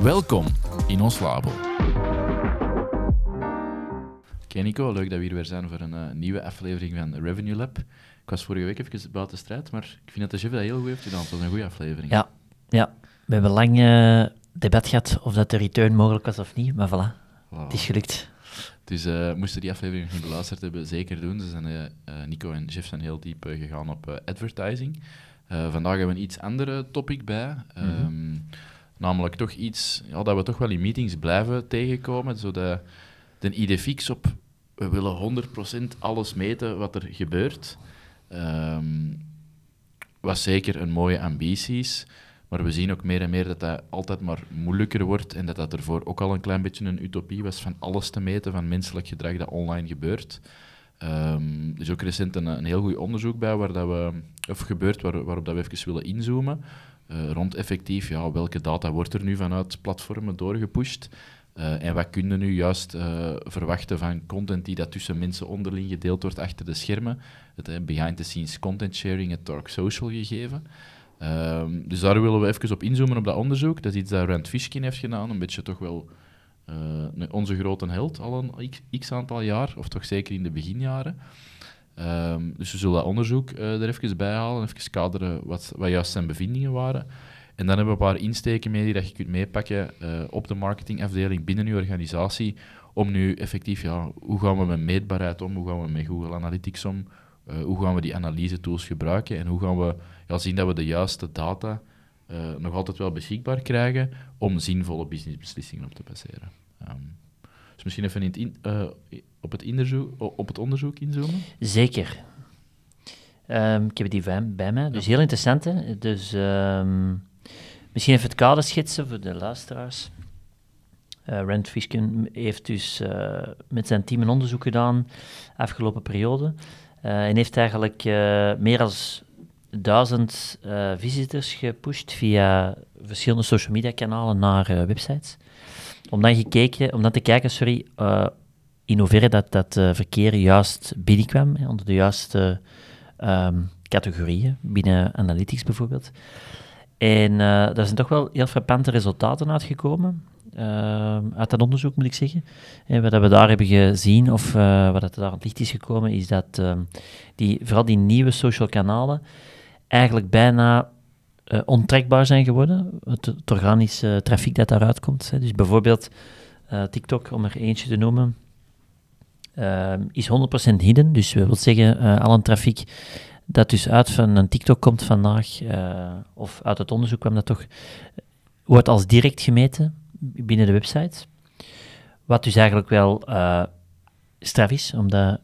Welkom in ons labo. Oké Nico, leuk dat we hier weer zijn voor een uh, nieuwe aflevering van Revenue Lab. Ik was vorige week even buiten strijd, maar ik vind dat de chef dat heel goed heeft gedaan. Het was een goede aflevering. Ja, ja. we hebben lang uh, debat gehad of dat de return mogelijk was of niet, maar voilà, wow. het is gelukt. Dus uh, moesten die aflevering nog niet beluisterd hebben, zeker doen. Ze zijn, uh, Nico en Jeff zijn heel diep gegaan op advertising. vandaag hebben we een iets andere topic bij. Mm -hmm. um, namelijk toch iets ja, dat we toch wel in meetings blijven tegenkomen. Zo de, de idee fix op, we willen 100% alles meten wat er gebeurt. Um, was zeker een mooie ambitie. Maar we zien ook meer en meer dat dat altijd maar moeilijker wordt en dat dat ervoor ook al een klein beetje een utopie was van alles te meten van menselijk gedrag dat online gebeurt. Um, er is ook recent een, een heel goed onderzoek bij waar dat we, of gebeurt waar, waarop dat we even willen inzoomen. Uh, rond effectief, ja, welke data wordt er nu vanuit platformen doorgepusht? Uh, en wat kunnen nu juist uh, verwachten van content die dat tussen mensen onderling gedeeld wordt achter de schermen? Het behind-the-scenes content sharing, het dark social gegeven. Um, dus daar willen we even op inzoomen op dat onderzoek. Dat is iets dat Rand Fishkin heeft gedaan, een beetje toch wel onze grote held al een x aantal jaar, of toch zeker in de beginjaren. Um, dus we zullen dat onderzoek uh, er even bij halen, even kaderen wat, wat juist zijn bevindingen waren. En dan hebben we een paar insteken mee die dat je kunt meepakken uh, op de marketingafdeling binnen je organisatie, om nu effectief, ja, hoe gaan we met meetbaarheid om, hoe gaan we met Google Analytics om, uh, hoe gaan we die analyse tools gebruiken en hoe gaan we ja, zien dat we de juiste data nog altijd wel beschikbaar krijgen om zinvolle businessbeslissingen op te baseren. Um, dus misschien even in het in, uh, op, het op het onderzoek inzoomen? Zeker. Um, ik heb die bij, bij mij, dus heel interessant. Hè? Dus um, misschien even het kader schetsen voor de luisteraars. Uh, Rand Fishkin heeft dus uh, met zijn team een onderzoek gedaan afgelopen periode. Uh, en heeft eigenlijk meer dan duizend visitors gepusht via verschillende social media kanalen naar websites. Om dan, gekeken, om dan te kijken sorry, uh, in hoeverre dat, dat verkeer juist binnenkwam, hè, onder de juiste um, categorieën, binnen Analytics bijvoorbeeld. En daar zijn toch wel heel frappante resultaten uitgekomen. uit dat onderzoek moet ik zeggen. En wat we daar hebben gezien, of wat er daar aan het licht is gekomen, is dat die, vooral die nieuwe social kanalen eigenlijk bijna uh, zijn geworden. Het, organische trafiek dat daaruit komt. Hè. Dus bijvoorbeeld uh, TikTok, om er eentje te noemen, uh, is 100% hidden. Dus dat wil zeggen, al een trafiek dat dus uit van een TikTok komt vandaag, of uit het onderzoek kwam dat toch, wordt als direct gemeten binnen de website. Wat dus eigenlijk wel straf is, omdat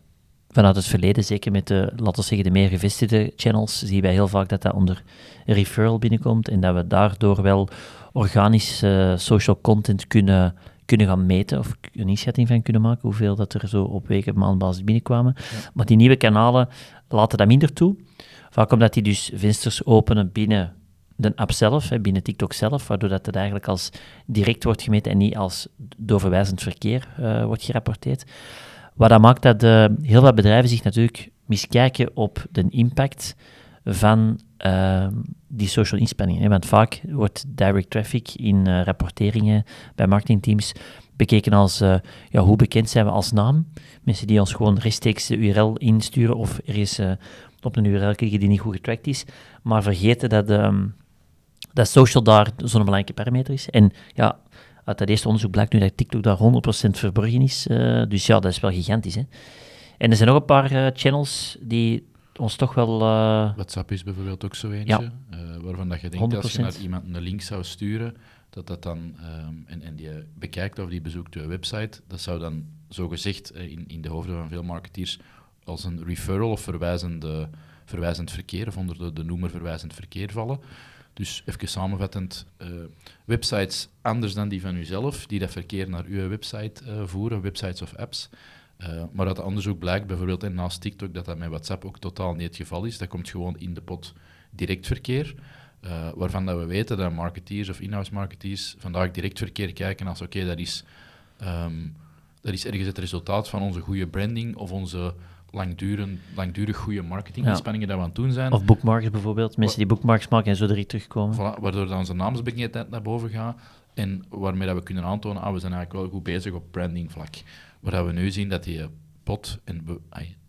vanuit het verleden, zeker met de, laten we zeggen, de meer gevestigde channels, zien wij heel vaak dat dat onder referral binnenkomt en dat we daardoor wel organisch uh, social content kunnen, kunnen gaan meten of een inschatting van kunnen maken, hoeveel dat er zo op week- en maandbasis binnenkwamen. Ja. Maar die nieuwe kanalen laten dat minder toe. Vaak omdat die dus vensters openen binnen de app zelf, hè, binnen TikTok zelf, waardoor dat het eigenlijk als direct wordt gemeten en niet als doorverwijzend verkeer uh, wordt gerapporteerd. Wat dat maakt dat uh, heel veel bedrijven zich natuurlijk miskijken op de impact van uh, die social inspanningen. Hè? Want vaak wordt direct traffic in uh, rapporteringen bij marketingteams bekeken als uh, ja, hoe bekend zijn we als naam. Mensen die ons gewoon rechtstreeks de URL insturen of ergens op een URL klikken die niet goed getrackt is, maar vergeten dat, um, dat social daar zo'n belangrijke parameter is. En ja, uit dat eerste onderzoek blijkt nu dat TikTok daar 100% verborgen is. Uh, dus ja, dat is wel gigantisch. Hè? En er zijn nog een paar uh, channels die ons toch wel... Uh... WhatsApp is bijvoorbeeld ook zo eentje, ja. waarvan dat je denkt 100%. als je naar iemand een link zou sturen, dat dat dan, um, en, en die bekijkt of die bezoekt je website, dat zou dan zogezegd in, in de hoofden van veel marketeers als een referral of verwijzende, verwijzend verkeer, of onder de, de noemer verwijzend verkeer vallen. Dus even samenvattend, uh, websites anders dan die van uzelf, die dat verkeer naar uw website uh, voeren, websites of apps. Uh, maar uit onderzoek blijkt bijvoorbeeld en naast TikTok dat dat met WhatsApp ook totaal niet het geval is. Dat komt gewoon in de pot direct verkeer. Waarvan dat we weten dat marketeers of in-house marketeers vandaag direct verkeer kijken als oké, dat, is, um, dat is ergens het resultaat van onze goede branding of onze langdurig, langdurig goede marketinginspanningen ja. dat we aan het doen zijn. Of bookmarks bijvoorbeeld, mensen die bookmarks maken en zo direct terugkomen. Voilà, waardoor dan onze naamsbekendheid naar boven gaat en waarmee dat we kunnen aantonen, ah, we zijn eigenlijk wel goed bezig op branding vlak. Waar we nu zien dat die pot, en we,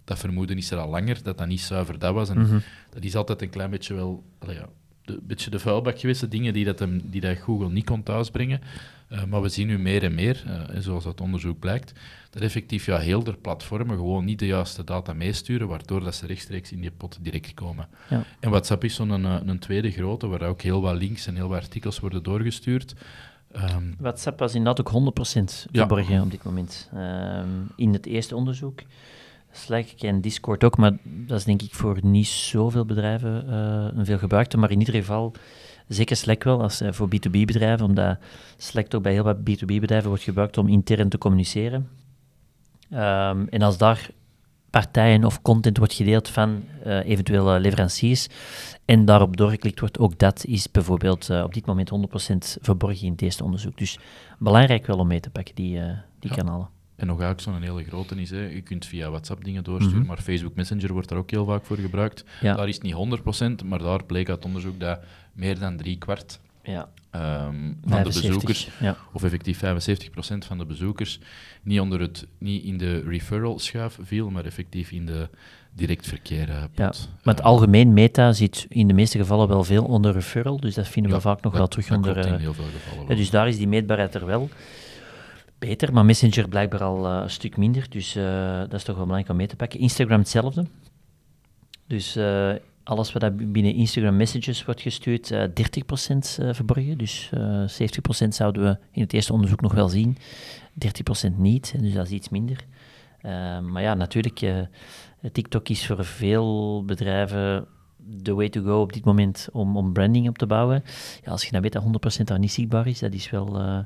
dat vermoeden is er al langer, dat dat niet zuiver dat was. En mm -hmm. dat is altijd een klein beetje wel, allee, ja, een beetje de vuilbak geweest, de dingen die, dat hem, die dat Google niet kon thuisbrengen. Uh, maar we zien nu meer en meer, uh, zoals dat onderzoek blijkt, dat effectief ja, heel de platformen gewoon niet de juiste data meesturen, waardoor dat ze rechtstreeks in die pot direct komen. Ja. En WhatsApp is zo'n een, eh, een, tweede grote, waar ook heel wat links en heel wat artikels worden doorgestuurd. Um, WhatsApp was inderdaad ook 100% verborgen ja. op dit moment. Um, in het eerste onderzoek. Slack en Discord ook, maar dat is denk ik voor niet zoveel bedrijven uh, een veel gebruikte. Maar in ieder geval, zeker Slack wel, als, uh, voor B2B-bedrijven, omdat Slack toch bij heel wat B2B-bedrijven wordt gebruikt om intern te communiceren. Um, en als daar partijen of content wordt gedeeld van uh, eventuele leveranciers en daarop doorgeklikt wordt, ook dat is bijvoorbeeld op dit moment 100% verborgen in het eerste onderzoek. Dus belangrijk wel om mee te pakken, die, die ja. kanalen. En nog eigenlijk zo'n hele grote is, hè. je kunt via WhatsApp dingen doorsturen, mm -hmm. maar Facebook Messenger wordt daar ook heel vaak voor gebruikt. Ja. Daar is het niet 100%, maar daar bleek uit onderzoek dat meer dan drie kwart ja. Um, van 75, de bezoekers, ja. of effectief 75% van de bezoekers, niet, onder het, niet in de referral schuif viel, maar effectief in de direct verkeer uh, Ja, maar het algemeen meta zit in de meeste gevallen wel veel onder referral, dus dat vinden we ja, vaak nog dat, wel terug dat onder... in heel veel gevallen ja, dus daar is die meetbaarheid er wel beter, maar Messenger blijkbaar al uh, een stuk minder, dus uh, dat is toch wel belangrijk om mee te pakken. Instagram hetzelfde. Dus alles wat binnen Instagram Messages wordt gestuurd, uh, 30% uh, verborgen. Dus uh, 70% zouden we in het eerste onderzoek nog wel zien, 30% niet. Dus dat is iets minder. Maar ja, natuurlijk, TikTok is voor veel bedrijven de way to go op dit moment om, om branding op te bouwen. Ja, als je dan weet dat 100% daar niet zichtbaar is, dat is wel... Uh,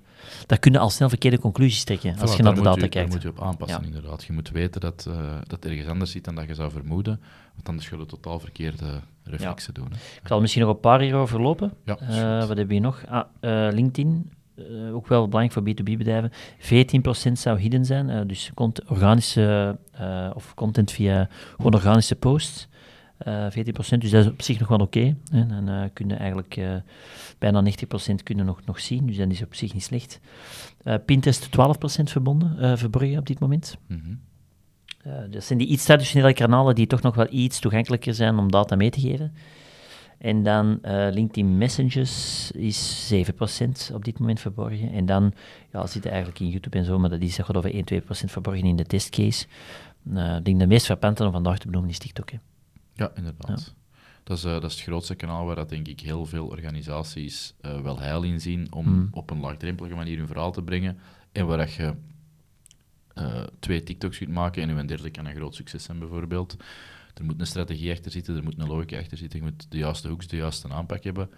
daar kunnen al snel verkeerde conclusies trekken, als voilà, je naar de data kijkt. Daar moet je op aanpassen, ja. inderdaad. Je moet weten dat, uh, dat ergens anders zit dan dat je zou vermoeden, want anders je totaal verkeerde reflexen ja. doen. Hè. Ik zal misschien nog een paar hierover lopen. Ja, uh, wat heb je nog? Ah, LinkedIn, uh, ook wel belangrijk voor B2B-bedrijven. 14% zou hidden zijn, uh, dus content, organische uh, of content via gewoon organische posts. 14%, dus dat is op zich nog wel oké. Okay, dan kunnen eigenlijk bijna 90% kunnen nog, nog zien, dus dat is op zich niet slecht. Pinterest 12% verbonden, verborgen op dit moment. Mm -hmm. dat zijn die iets traditionele kanalen die toch nog wel iets toegankelijker zijn om data mee te geven. En dan uh, LinkedIn Messages is 7% op dit moment verborgen. En dan ja, zit eigenlijk in YouTube en zo, maar dat is gaat over 1-2% verborgen in de testcase. Uh, ik denk de meest frappante om vandaag te benoemen is TikTok. Hè. Ja, inderdaad. Ja. Dat, is, uh, dat is het grootste kanaal waar dat, denk ik heel veel organisaties wel heil in zien om mm. op een laagdrempelige manier hun verhaal te brengen. En waar dat je twee TikToks kunt maken en uw derde kan een groot succes zijn, bijvoorbeeld. Er moet een strategie achter zitten, er moet een logica achter zitten, je moet de juiste hoeks, de juiste aanpak hebben.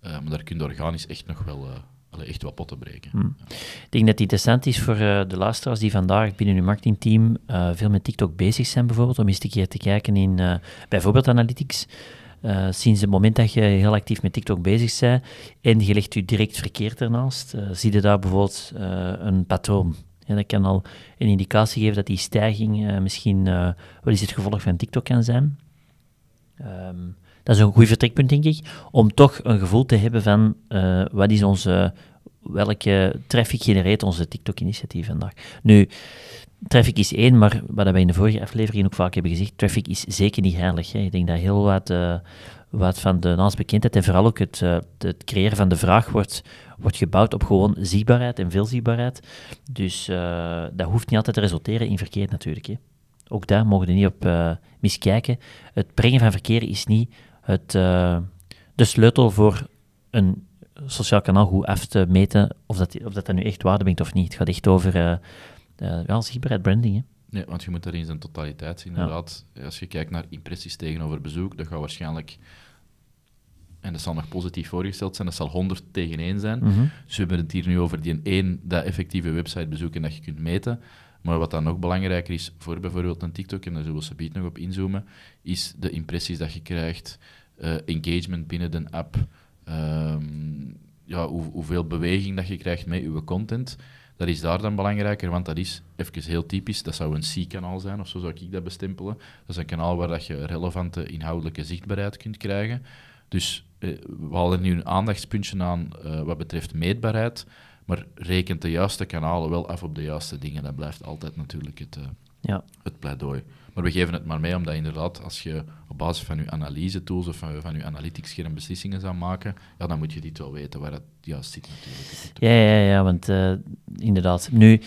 Maar daar kun je organisch echt nog wel uh, echt wat potten breken. Hmm. Ja. Ik denk dat het interessant is voor uh, de luisteraars die vandaag binnen uw marketingteam veel met TikTok bezig zijn, bijvoorbeeld, om eens een keer te kijken in bijvoorbeeld analytics. sinds het moment dat je heel actief met TikTok bezig bent en je legt je direct verkeerd ernaast, zie je daar bijvoorbeeld een patroon. Ja, dat kan al een indicatie geven dat die stijging uh, misschien uh, wel eens het gevolg van TikTok kan zijn. Um, dat is een goed vertrekpunt, denk ik, om toch een gevoel te hebben van uh, wat is onze, welke traffic genereert onze TikTok-initiatief vandaag. Nu, traffic is één, maar wat we in de vorige aflevering ook vaak hebben gezegd, traffic is zeker niet heilig. Hè. Ik denk dat heel wat, wat van de naamsbekendheid en vooral ook het, het creëren van de vraag wordt wordt gebouwd op gewoon zichtbaarheid en veelzichtbaarheid. Dus uh, dat hoeft niet altijd te resulteren in verkeer natuurlijk. Hè. Ook daar mogen we niet op miskijken. Het brengen van verkeer is niet het, uh, de sleutel voor een sociaal kanaal goed af te meten of dat, of dat, dat nu echt waarde brengt of niet. Het gaat echt over ja, zichtbaarheid, branding. Hè. Nee, want je moet dat in zijn totaliteit zien. Inderdaad, ja. als je kijkt naar impressies tegenover bezoek, dat gaat waarschijnlijk en dat zal nog positief voorgesteld zijn, dat zal 100 tegen 1 zijn. Mhm. Dus we hebben het hier nu over die één, dat effectieve websitebezoek en dat je kunt meten. Maar wat dan nog belangrijker is voor bijvoorbeeld een TikTok, en daar zullen we subiet nog op inzoomen, is de impressies dat je krijgt, eh, engagement binnen de app, ehm, ja, hoe, hoeveel beweging dat je krijgt met je content. Dat is daar dan belangrijker, want dat is even heel typisch. Dat zou een C-kanaal zijn, of zo zou ik dat bestempelen. Dat is een kanaal waar dat je relevante inhoudelijke zichtbaarheid kunt krijgen. Dus eh, we halen nu een aandachtspuntje aan eh, wat betreft meetbaarheid, maar rekent de juiste kanalen wel af op de juiste dingen. Dat blijft altijd natuurlijk het, eh, Ja. het pleidooi. Maar we geven het maar mee, omdat inderdaad, als je op basis van je analyse-tools of van, van je analytics-scherm beslissingen zou maken, ja, dan moet je dit wel weten waar het juist zit natuurlijk. Ja, ja, ja, want eh, inderdaad. Nu,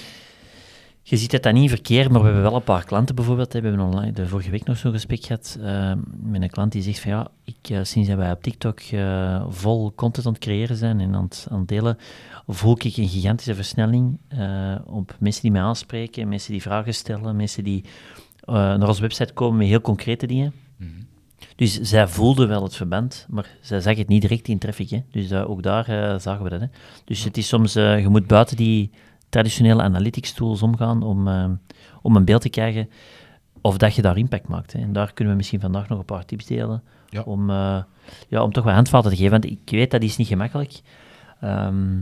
je ziet het dan niet verkeerd, maar we hebben wel een paar klanten bijvoorbeeld. hè. We hebben online de vorige week nog zo'n gesprek gehad eh, met een klant die zegt van ja, ik, eh, sinds dat wij op TikTok eh, vol content aan het creëren zijn en aan het, aan het delen, voel ik een gigantische versnelling op mensen die mij aanspreken, mensen die vragen stellen, mensen die naar onze website komen met heel concrete dingen. Mhm. Dus zij voelden wel het verband, maar zij zag het niet direct in traffic. Hè. Dus ook daar zagen we dat. Hè. Dus het is soms, je moet buiten die traditionele analytics tools omgaan om, eh, om een beeld te krijgen of dat je daar impact maakt. Hè. En daar kunnen we misschien vandaag nog een paar tips delen Ja. om, eh, ja, om toch wat handvaten te geven. Want ik weet, dat is niet gemakkelijk. Ehm,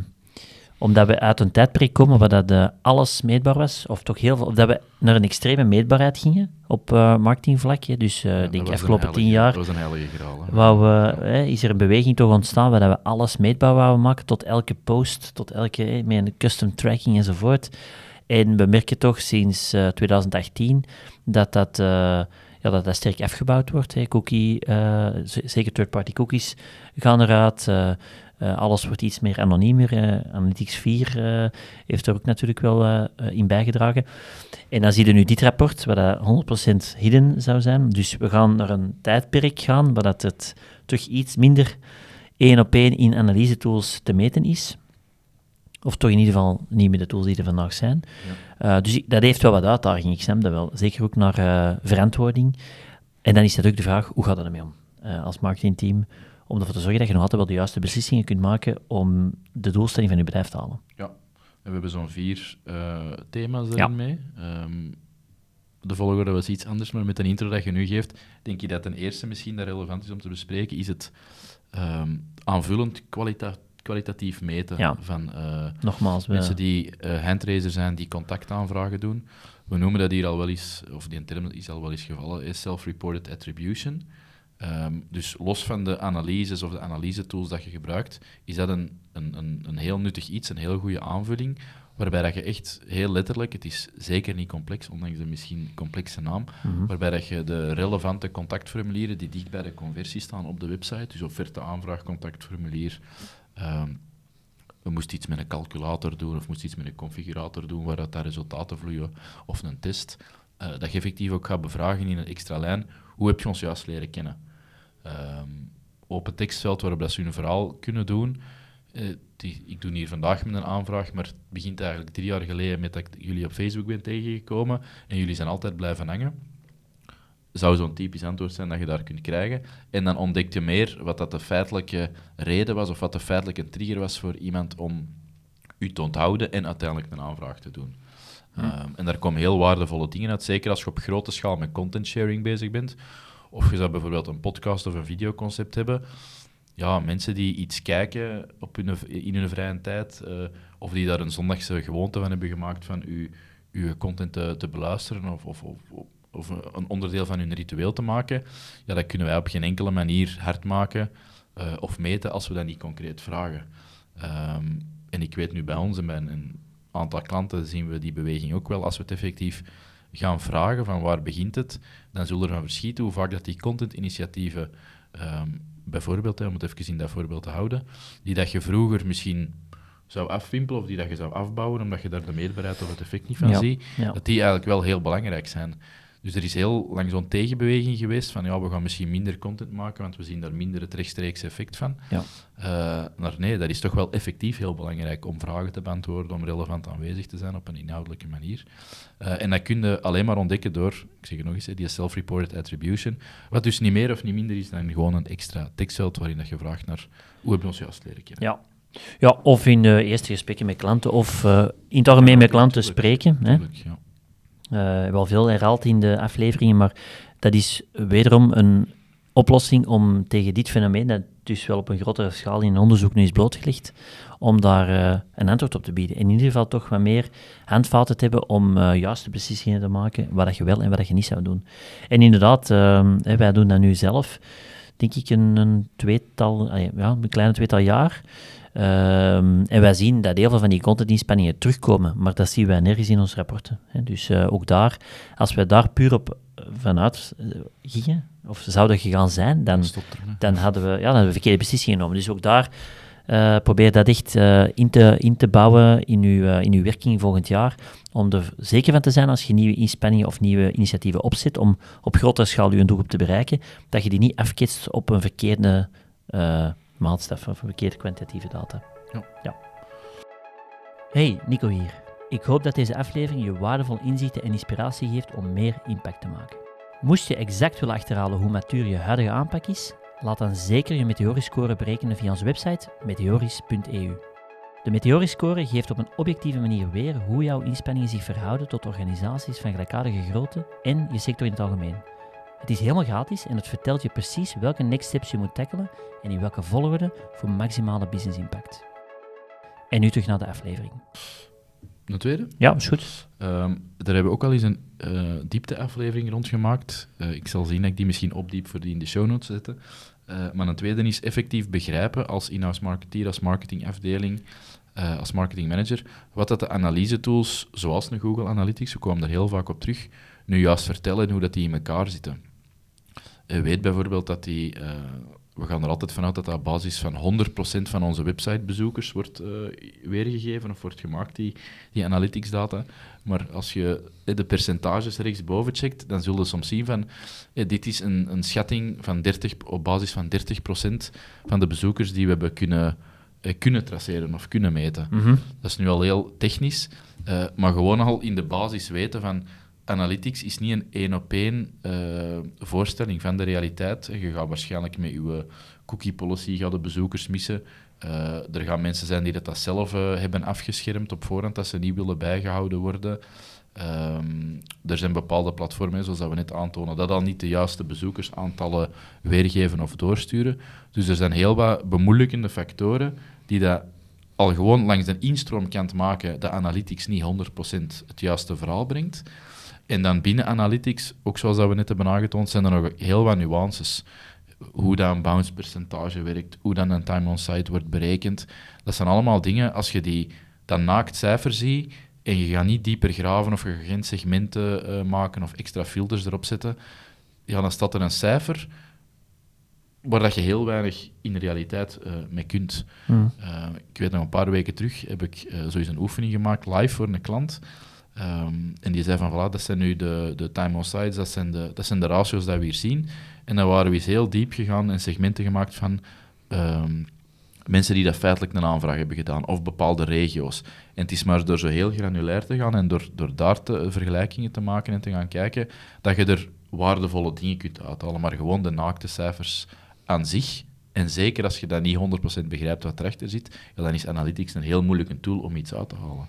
omdat we uit een tijdperk komen waar dat, eh, alles meetbaar was, of toch heel veel, of dat we naar een extreme meetbaarheid gingen op eh, marketingvlak. hè. Dus eh Ja, ik dat denk afgelopen heilige- tien jaar Dat was een heilige graal. wou we, hè, is er een beweging toch ontstaan waar dat we alles meetbaar wouden maken, tot elke post, tot elke, hè, met een custom tracking enzovoort. En we merken toch sinds eh, 2018 dat dat, eh, ja, dat dat sterk afgebouwd wordt. Hè. Cookie, eh, zeker third-party cookies gaan eruit. Eh, alles wordt iets meer anoniemer. eh. Analytics 4 eh, heeft er ook natuurlijk wel in bijgedragen. En dan zie je nu dit rapport, waar dat 100% hidden zou zijn. Dus we gaan naar een tijdperk gaan, waar dat het toch iets minder één op één in analyse-tools te meten is. Of toch in ieder geval niet met de tools die er vandaag zijn. Dus dat heeft wel wat uitdaging, ik snap dat wel. Zeker ook naar verantwoording. En dan is natuurlijk de vraag, hoe gaat dat ermee om als marketingteam? Om ervoor te zorgen dat je nog altijd wel de juiste beslissingen kunt maken om de doelstelling van je bedrijf te halen. Ja, en we hebben zo'n vier eh, thema's erin Ja. mee. Ehm, de volgorde was iets anders, maar met de intro dat je nu geeft, denk je dat ten eerste misschien dat relevant is om te bespreken, is het ehm, aanvullend kwalita- kwalitatief meten Ja. van eh, Nogmaals, we, mensen die eh handraiser zijn, die contactaanvragen doen. We noemen dat hier al wel eens, of die term is al wel eens gevallen, is self-reported attribution. Ehm, dus los van de analyses of de analyse-tools dat je gebruikt, is dat een, een, een, een heel nuttig iets, een heel goede aanvulling, waarbij dat je echt heel letterlijk, het is zeker niet complex, ondanks de misschien complexe naam, Mhm. waarbij dat je de relevante contactformulieren die dicht bij de conversie staan op de website, dus offerte aanvraag, contactformulier, ehm, we moesten iets met een calculator doen of moest iets met een configurator doen waar dat daar resultaten vloeien of een test, eh, dat je effectief ook gaat bevragen in een extra lijn, hoe heb je ons juist leren kennen? Ehm, open tekstveld waarop dat ze hun verhaal kunnen doen. Eh, die, ik doe hier vandaag met een aanvraag, maar het begint eigenlijk drie jaar geleden met dat ik jullie op Facebook ben tegengekomen en jullie zijn altijd blijven hangen. Zou zo'n typisch antwoord zijn dat je daar kunt krijgen. En dan ontdek je meer wat dat de feitelijke reden was of wat de feitelijke trigger was voor iemand om u te onthouden en uiteindelijk een aanvraag te doen. Ehm, en daar komen heel waardevolle dingen uit, zeker als je op grote schaal met content sharing bezig bent. Of je zou bijvoorbeeld een podcast of een videoconcept hebben. Ja, mensen die iets kijken op hun, in hun vrije tijd, eh, of die daar een zondagse gewoonte van hebben gemaakt van uw, uw content te, te beluisteren of, of, of, of een onderdeel van hun ritueel te maken, ja, dat kunnen wij op geen enkele manier hard maken eh, of meten als we dat niet concreet vragen. Ehm, en ik weet nu bij ons en bij een aantal klanten zien we die beweging ook wel. Als we het effectief gaan vragen van waar begint het, dan zullen er van verschieten hoe vaak dat die contentinitiatieven, ehm, bijvoorbeeld, hè, om het even in dat voorbeeld te houden, die dat je vroeger misschien zou afwimpelen of die dat je zou afbouwen omdat je daar de meerbaarheid of het effect niet van Ja, ziet, ja. dat die eigenlijk wel heel belangrijk zijn. Dus er is heel lang zo'n tegenbeweging geweest van ja, we gaan misschien minder content maken, want we zien daar minder het rechtstreeks effect van. Ja. Uh, maar nee, dat is toch wel effectief heel belangrijk om vragen te beantwoorden, om relevant aanwezig te zijn op een inhoudelijke manier. Uh, en dat kun je alleen maar ontdekken door, ik zeg het nog eens, die self-reported attribution, wat dus niet meer of niet minder is dan gewoon een extra tekstveld waarin dat je vraagt naar hoe hebben we ons juist leren kennen. Ja. Ja, of in de eerste gesprekken met klanten, of uh, in het algemeen met klanten spreken. Hè? Ja. Uh, wel veel herhaald in de afleveringen, maar dat is wederom een oplossing om tegen dit fenomeen, dat dus wel op een grotere schaal in onderzoek nu is blootgelegd, om daar uh, een antwoord op te bieden. En in ieder geval toch wat meer handvaten te hebben om uh, juiste beslissingen te maken, wat je wel en wat je niet zou doen. En inderdaad, wij doen dat nu zelf, denk ik een, een tweetal, ja, een kleine tweetal jaar. Um, en wij zien dat heel veel van die contentinspanningen terugkomen, maar dat zien wij nergens in onze rapporten. Hè. Dus uh, ook daar, als wij daar puur op vanuit uh, gingen, of zouden gegaan zijn, dan, dan, hadden we, ja, dan hadden we verkeerde beslissingen genomen. Dus ook daar uh, probeer dat echt in, te, in te bouwen in uw, in uw werking volgend jaar, om er zeker van te zijn als je nieuwe inspanningen of nieuwe initiatieven opzet, om op grotere schaal uw doelgroep te bereiken, dat je die niet afketst op een verkeerde maatstaf of verkeerde kwantitatieve data. Ja. ja. Hey, Nico hier. Ik hoop dat deze aflevering je waardevol inzichten en inspiratie geeft om meer impact te maken. Moest je exact willen achterhalen hoe matuur je huidige aanpak is, laat dan zeker je Meteoriscore berekenen via onze website meteoris.eu. De Meteoriscore geeft op een objectieve manier weer hoe jouw inspanningen zich verhouden tot organisaties van gelijkaardige grootte en je sector in het algemeen. Het is helemaal gratis en het vertelt je precies welke next steps je moet tackelen en in welke volgorde voor maximale business impact. En nu terug naar de aflevering. Een tweede? Ja, is goed. Um, daar hebben we ook al eens een uh, diepteaflevering rond gemaakt. Uh, ik zal zien dat ik die misschien opdiep voor die in de show notes zetten. Uh, maar een tweede is effectief begrijpen als in-house marketeer, als marketingafdeling, als marketingmanager, wat dat de analyse tools, zoals een Google Analytics, we komen daar heel vaak op terug, nu juist vertellen hoe dat die in elkaar zitten. Je weet bijvoorbeeld dat die, uh, we gaan er altijd vanuit dat dat op basis van 100% van onze websitebezoekers wordt uh, weergegeven of wordt gemaakt, die, die analytics data. Maar als je de percentages rechtsboven checkt, dan zul je soms zien van, dit is een, een schatting van 30, op basis van 30% van de bezoekers die we hebben kunnen, kunnen traceren of kunnen meten. Mm -hmm. Dat is nu al heel technisch, maar gewoon al in de basis weten van analytics is niet een één op één uh, voorstelling van de realiteit. Je gaat waarschijnlijk met je cookie policy de bezoekers missen. Uh, er gaan mensen zijn die dat, zelf uh, hebben afgeschermd op voorhand, dat ze niet willen bijgehouden worden. Um, er zijn bepaalde platformen, zoals dat we net aantonen, dat al niet de juiste bezoekersaantallen weergeven of doorsturen. Dus er zijn heel wat bemoeilijkende factoren die dat al gewoon langs de instroomkant maken dat analytics niet 100% het juiste verhaal brengt. En dan binnen analytics, ook zoals dat we net hebben aangetoond, zijn er nog heel wat nuances. Hoe dat een bounce percentage werkt, hoe dan een time on site wordt berekend. Dat zijn allemaal dingen, als je die dan naakt cijfer ziet en je gaat niet dieper graven of je gaat geen segmenten uh, maken of extra filters erop zetten, ja, dan staat er een cijfer waar dat je heel weinig in de realiteit uh, mee kunt. Mm. Uh, ik weet nog een paar weken terug heb ik zoiets een oefening gemaakt live voor een klant. Um, en die zei van, voilà, dat zijn nu de, de time on sites, dat zijn de, dat zijn de ratio's die we hier zien. En dan waren we eens heel diep gegaan en segmenten gemaakt van um, mensen die dat feitelijk een aanvraag hebben gedaan, of bepaalde regio's. En het is maar door zo heel granulair te gaan en door, door daar te, vergelijkingen te maken en te gaan kijken, dat je er waardevolle dingen kunt uithalen. Maar gewoon de naakte cijfers aan zich, en zeker als je dat niet 100% begrijpt wat erachter zit, ja, dan is Analytics een heel moeilijke tool om iets uit te halen.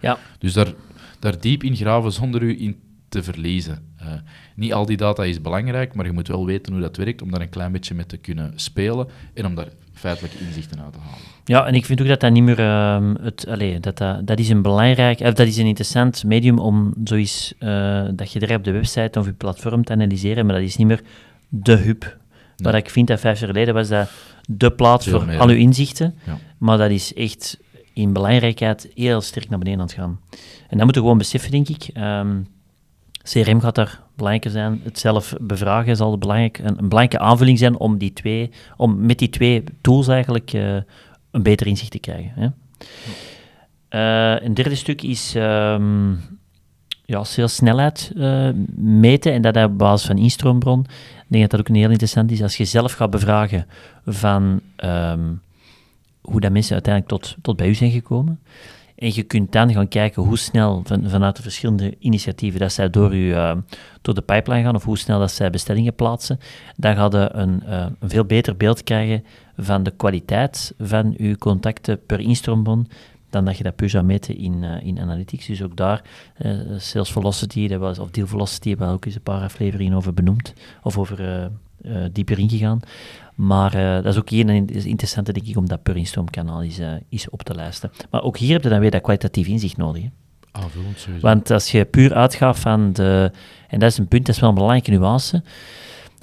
Ja. Dus daar, daar diep in graven zonder u in te verliezen. Uh, niet al die data is belangrijk, maar je moet wel weten hoe dat werkt om daar een klein beetje mee te kunnen spelen en om daar feitelijke inzichten uit te halen. Ja, en ik vind ook dat dat niet meer uh, het, allez, dat, dat, dat is een belangrijk, of dat is een interessant medium om zoiets uh, dat je er op de website of je platform te analyseren, maar dat is niet meer de hub. Nee. Wat ik vind dat vijf jaar geleden was dat de plaats voor meer, al uw inzichten, ja. maar dat is echt in belangrijkheid heel sterk naar beneden aan het gaan. En dat moeten we gewoon beseffen, denk ik. Um, CRM gaat daar belangrijker zijn. Het zelf bevragen zal belangrijk, een, een, belangrijke aanvulling zijn om, die twee, om met die twee tools eigenlijk uh, een beter inzicht te krijgen. Hè. Uh, een derde stuk is um, ja, salessnelheid uh, meten en dat op basis van instroombron. Ik denk dat dat ook een heel interessant is. Als je zelf gaat bevragen van ehm, hoe dat mensen uiteindelijk tot, tot bij u zijn gekomen. En je kunt dan gaan kijken hoe snel van, vanuit de verschillende initiatieven dat zij door, u, uh, door de pipeline gaan of hoe snel dat zij bestellingen plaatsen. Dan ga je een, uh, een veel beter beeld krijgen van de kwaliteit van uw contacten per instroombron dan dat je dat puur zou meten in, uh, in analytics. Dus ook daar, uh, sales velocity dat was, of deal velocity, hebben we ook eens een paar afleveringen over benoemd, of over uh, dieper ingegaan. Maar dat is ook hier een interessante, denk ik, om dat per instroomkanaal eens, eens op te lijsten. Maar ook hier heb je dan weer dat kwalitatief inzicht nodig. Hè. Aanvullend, sowieso. Want als je puur uitgaat van de, en dat is een punt, dat is wel een belangrijke nuance,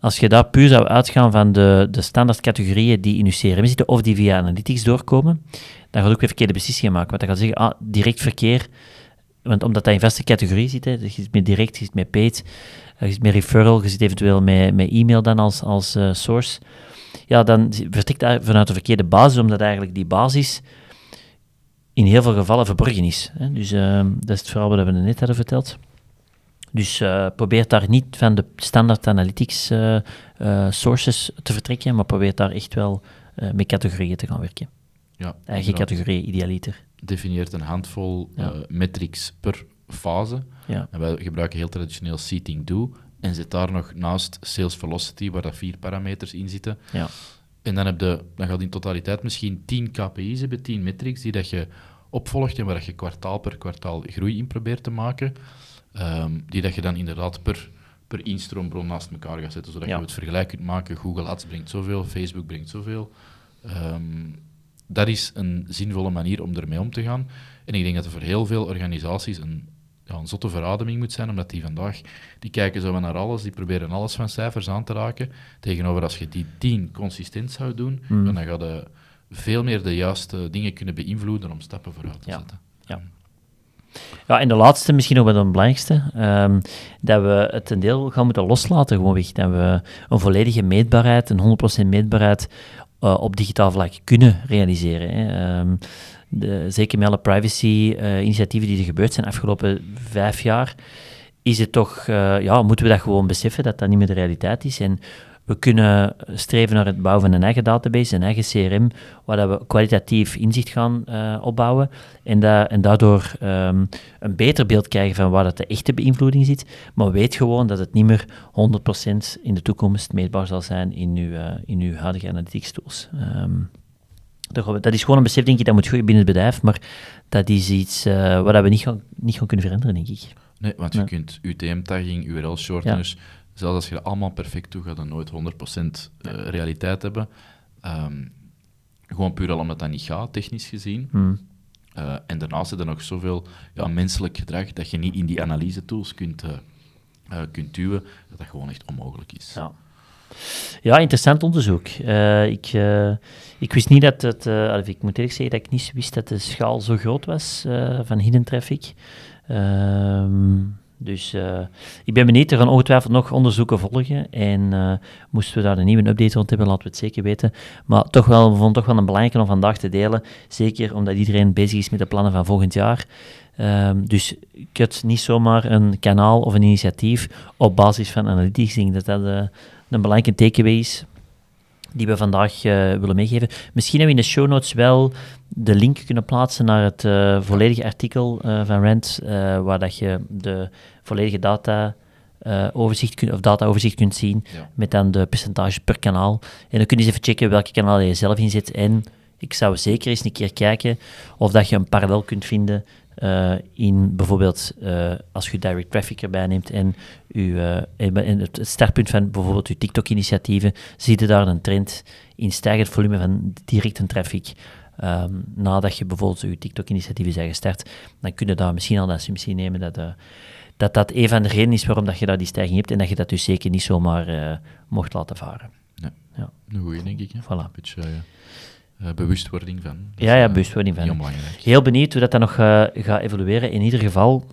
als je daar puur zou uitgaan van de, de standaard categorieën die in je CRM zitten, of die via Analytics doorkomen, dan gaat ook weer verkeerde beslissingen maken. Want dan gaat zeggen, ah, direct verkeer, want omdat dat in vaste categorie zit, hè, je zit met direct, je zit met paid, je zit met referral, je zit eventueel met, met e-mail dan als, als uh, source, ja, dan vertrekt dat vanuit de verkeerde basis, omdat eigenlijk die basis in heel veel gevallen verborgen is. Hè. Dus uh, dat is het verhaal wat we net hadden verteld. Dus uh, probeer daar niet van de standaard analytics uh, uh, sources te vertrekken, maar probeer daar echt wel met categorieën te gaan werken. Ja, Eigen categorie, idealiter. Definieert een handvol ja. metrics per fase. Ja. En wij gebruiken heel traditioneel seating do. En zit daar nog naast sales velocity, waar dat vier parameters in zitten. Ja. En dan, heb je, dan gaat in totaliteit misschien 10 KPI's hebben, 10 metrics, die dat je opvolgt en waar dat je kwartaal per kwartaal groei in probeert te maken. Um, die dat je dan inderdaad per, per instroombron naast elkaar gaat zetten, zodat Ja. je het vergelijk kunt maken. Google Ads brengt zoveel, Facebook brengt zoveel. Um, dat is een zinvolle manier om ermee om te gaan. En ik denk dat er voor heel veel organisaties een, ja, een zotte verademing moet zijn, omdat die vandaag, die kijken zo naar alles, die proberen alles van cijfers aan te raken. Tegenover als je die tien consistent zou doen, Mm. dan ga je veel meer de juiste dingen kunnen beïnvloeden om stappen vooruit te Ja. zetten. Ja. Ja, en de laatste, misschien nog wel de belangrijkste, ehm, dat we het een deel gaan moeten loslaten gewoonweg. Dat we een volledige meetbaarheid, een 100% meetbaarheid uh, op digitaal vlak kunnen realiseren. Hè. Um, de, zeker met alle privacy-initiatieven uh, die er gebeurd zijn de afgelopen vijf jaar, is het toch, uh, ja, moeten we dat gewoon beseffen, dat dat niet meer de realiteit is. En we kunnen streven naar het bouwen van een eigen database, een eigen CRM, waar dat we kwalitatief inzicht gaan uh, opbouwen en, da en daardoor um, een beter beeld krijgen van waar dat de echte beïnvloeding zit. Maar weet gewoon dat het niet meer 100% in de toekomst meetbaar zal zijn in uw, uh, in uw huidige analytics tools. Um, dat is gewoon een besef, denk ik, dat moet groeien binnen het bedrijf, maar dat is iets uh, wat we niet gaan, niet gaan kunnen veranderen, denk ik. Nee, want je kunt UTM-tagging, URL-shorteners... Ja zelfs als je dat allemaal perfect doet, gaat dat nooit 100% uh, realiteit hebben. Um, gewoon puur al omdat dat niet gaat, technisch gezien. Hmm. Uh, en daarnaast zit er nog zoveel ja, menselijk gedrag dat je niet in die analyse-tools kunt, uh, kunt duwen, dat dat gewoon echt onmogelijk is. Ja. Ja, interessant onderzoek. Uh, ik, uh, ik wist niet dat het, uh, ik moet eerlijk zeggen dat ik niet wist dat de schaal zo groot was van hidden traffic. Ehm, dus uh, ik ben benieuwd, er gaan ongetwijfeld nog onderzoeken volgen. En uh, moesten we daar een nieuwe update rond hebben, laten we het zeker weten. Maar toch wel, we vonden toch wel een belangrijke om vandaag te delen. Zeker omdat iedereen bezig is met de plannen van volgend jaar. Um, dus had niet zomaar een kanaal of een initiatief op basis van analytics. Ik dat dat uh, een belangrijke takeaway is die we vandaag uh, willen meegeven. Misschien hebben we in de show notes wel de link kunnen plaatsen naar het uh, volledige artikel uh, van Rand, waar dat je de volledige data overzicht kun, of data-overzicht kunt zien, ja. met dan de percentage per kanaal. En dan kun je eens even checken welke kanaal je zelf inzet. En ik zou zeker eens een keer kijken of dat je een parallel kunt vinden uh, in bijvoorbeeld uh, als je direct traffic erbij neemt en, u, uh, en het startpunt van bijvoorbeeld uw TikTok-initiatieven, zie je daar een trend in stijgend volume van directe traffic. Um, nadat je bijvoorbeeld uw TikTok-initiatieven zijn gestart, dan kun je daar misschien al de assumptie nemen dat, dat dat een van de redenen is waarom dat je daar die stijging hebt en dat je dat dus zeker niet zomaar mocht laten varen. Ja, ja. een goeie denk ik. Hè? Voilà. Beetje, uh, bewustwording van. Dus, ja, ja, bewustwording van. Heel belangrijk. Heel benieuwd hoe dat dan nog uh, gaat evolueren. In ieder geval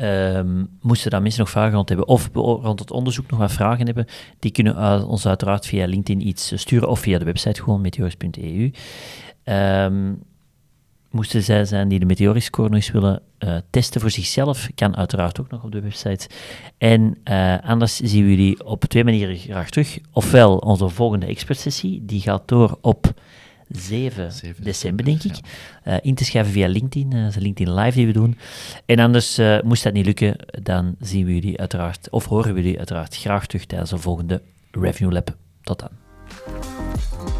um, moesten daar mensen nog vragen rond hebben, of rond het onderzoek nog wat vragen hebben, die kunnen ons uiteraard via LinkedIn iets sturen, of via de website gewoon, meteors.eu. Um, moesten zij zijn die de Meteoric-score nog eens willen eh, testen voor zichzelf, kan uiteraard ook nog op de website. En eh, anders zien we jullie op twee manieren graag terug. Ofwel onze volgende expertsessie, die gaat door op 7, 7 december, denk ik. ja. Eh, in te schrijven via LinkedIn, dat is LinkedIn Live die we doen. En anders, moest dat niet lukken, dan zien we jullie uiteraard, of horen we jullie uiteraard graag terug tijdens de volgende Review Lab. Tot dan.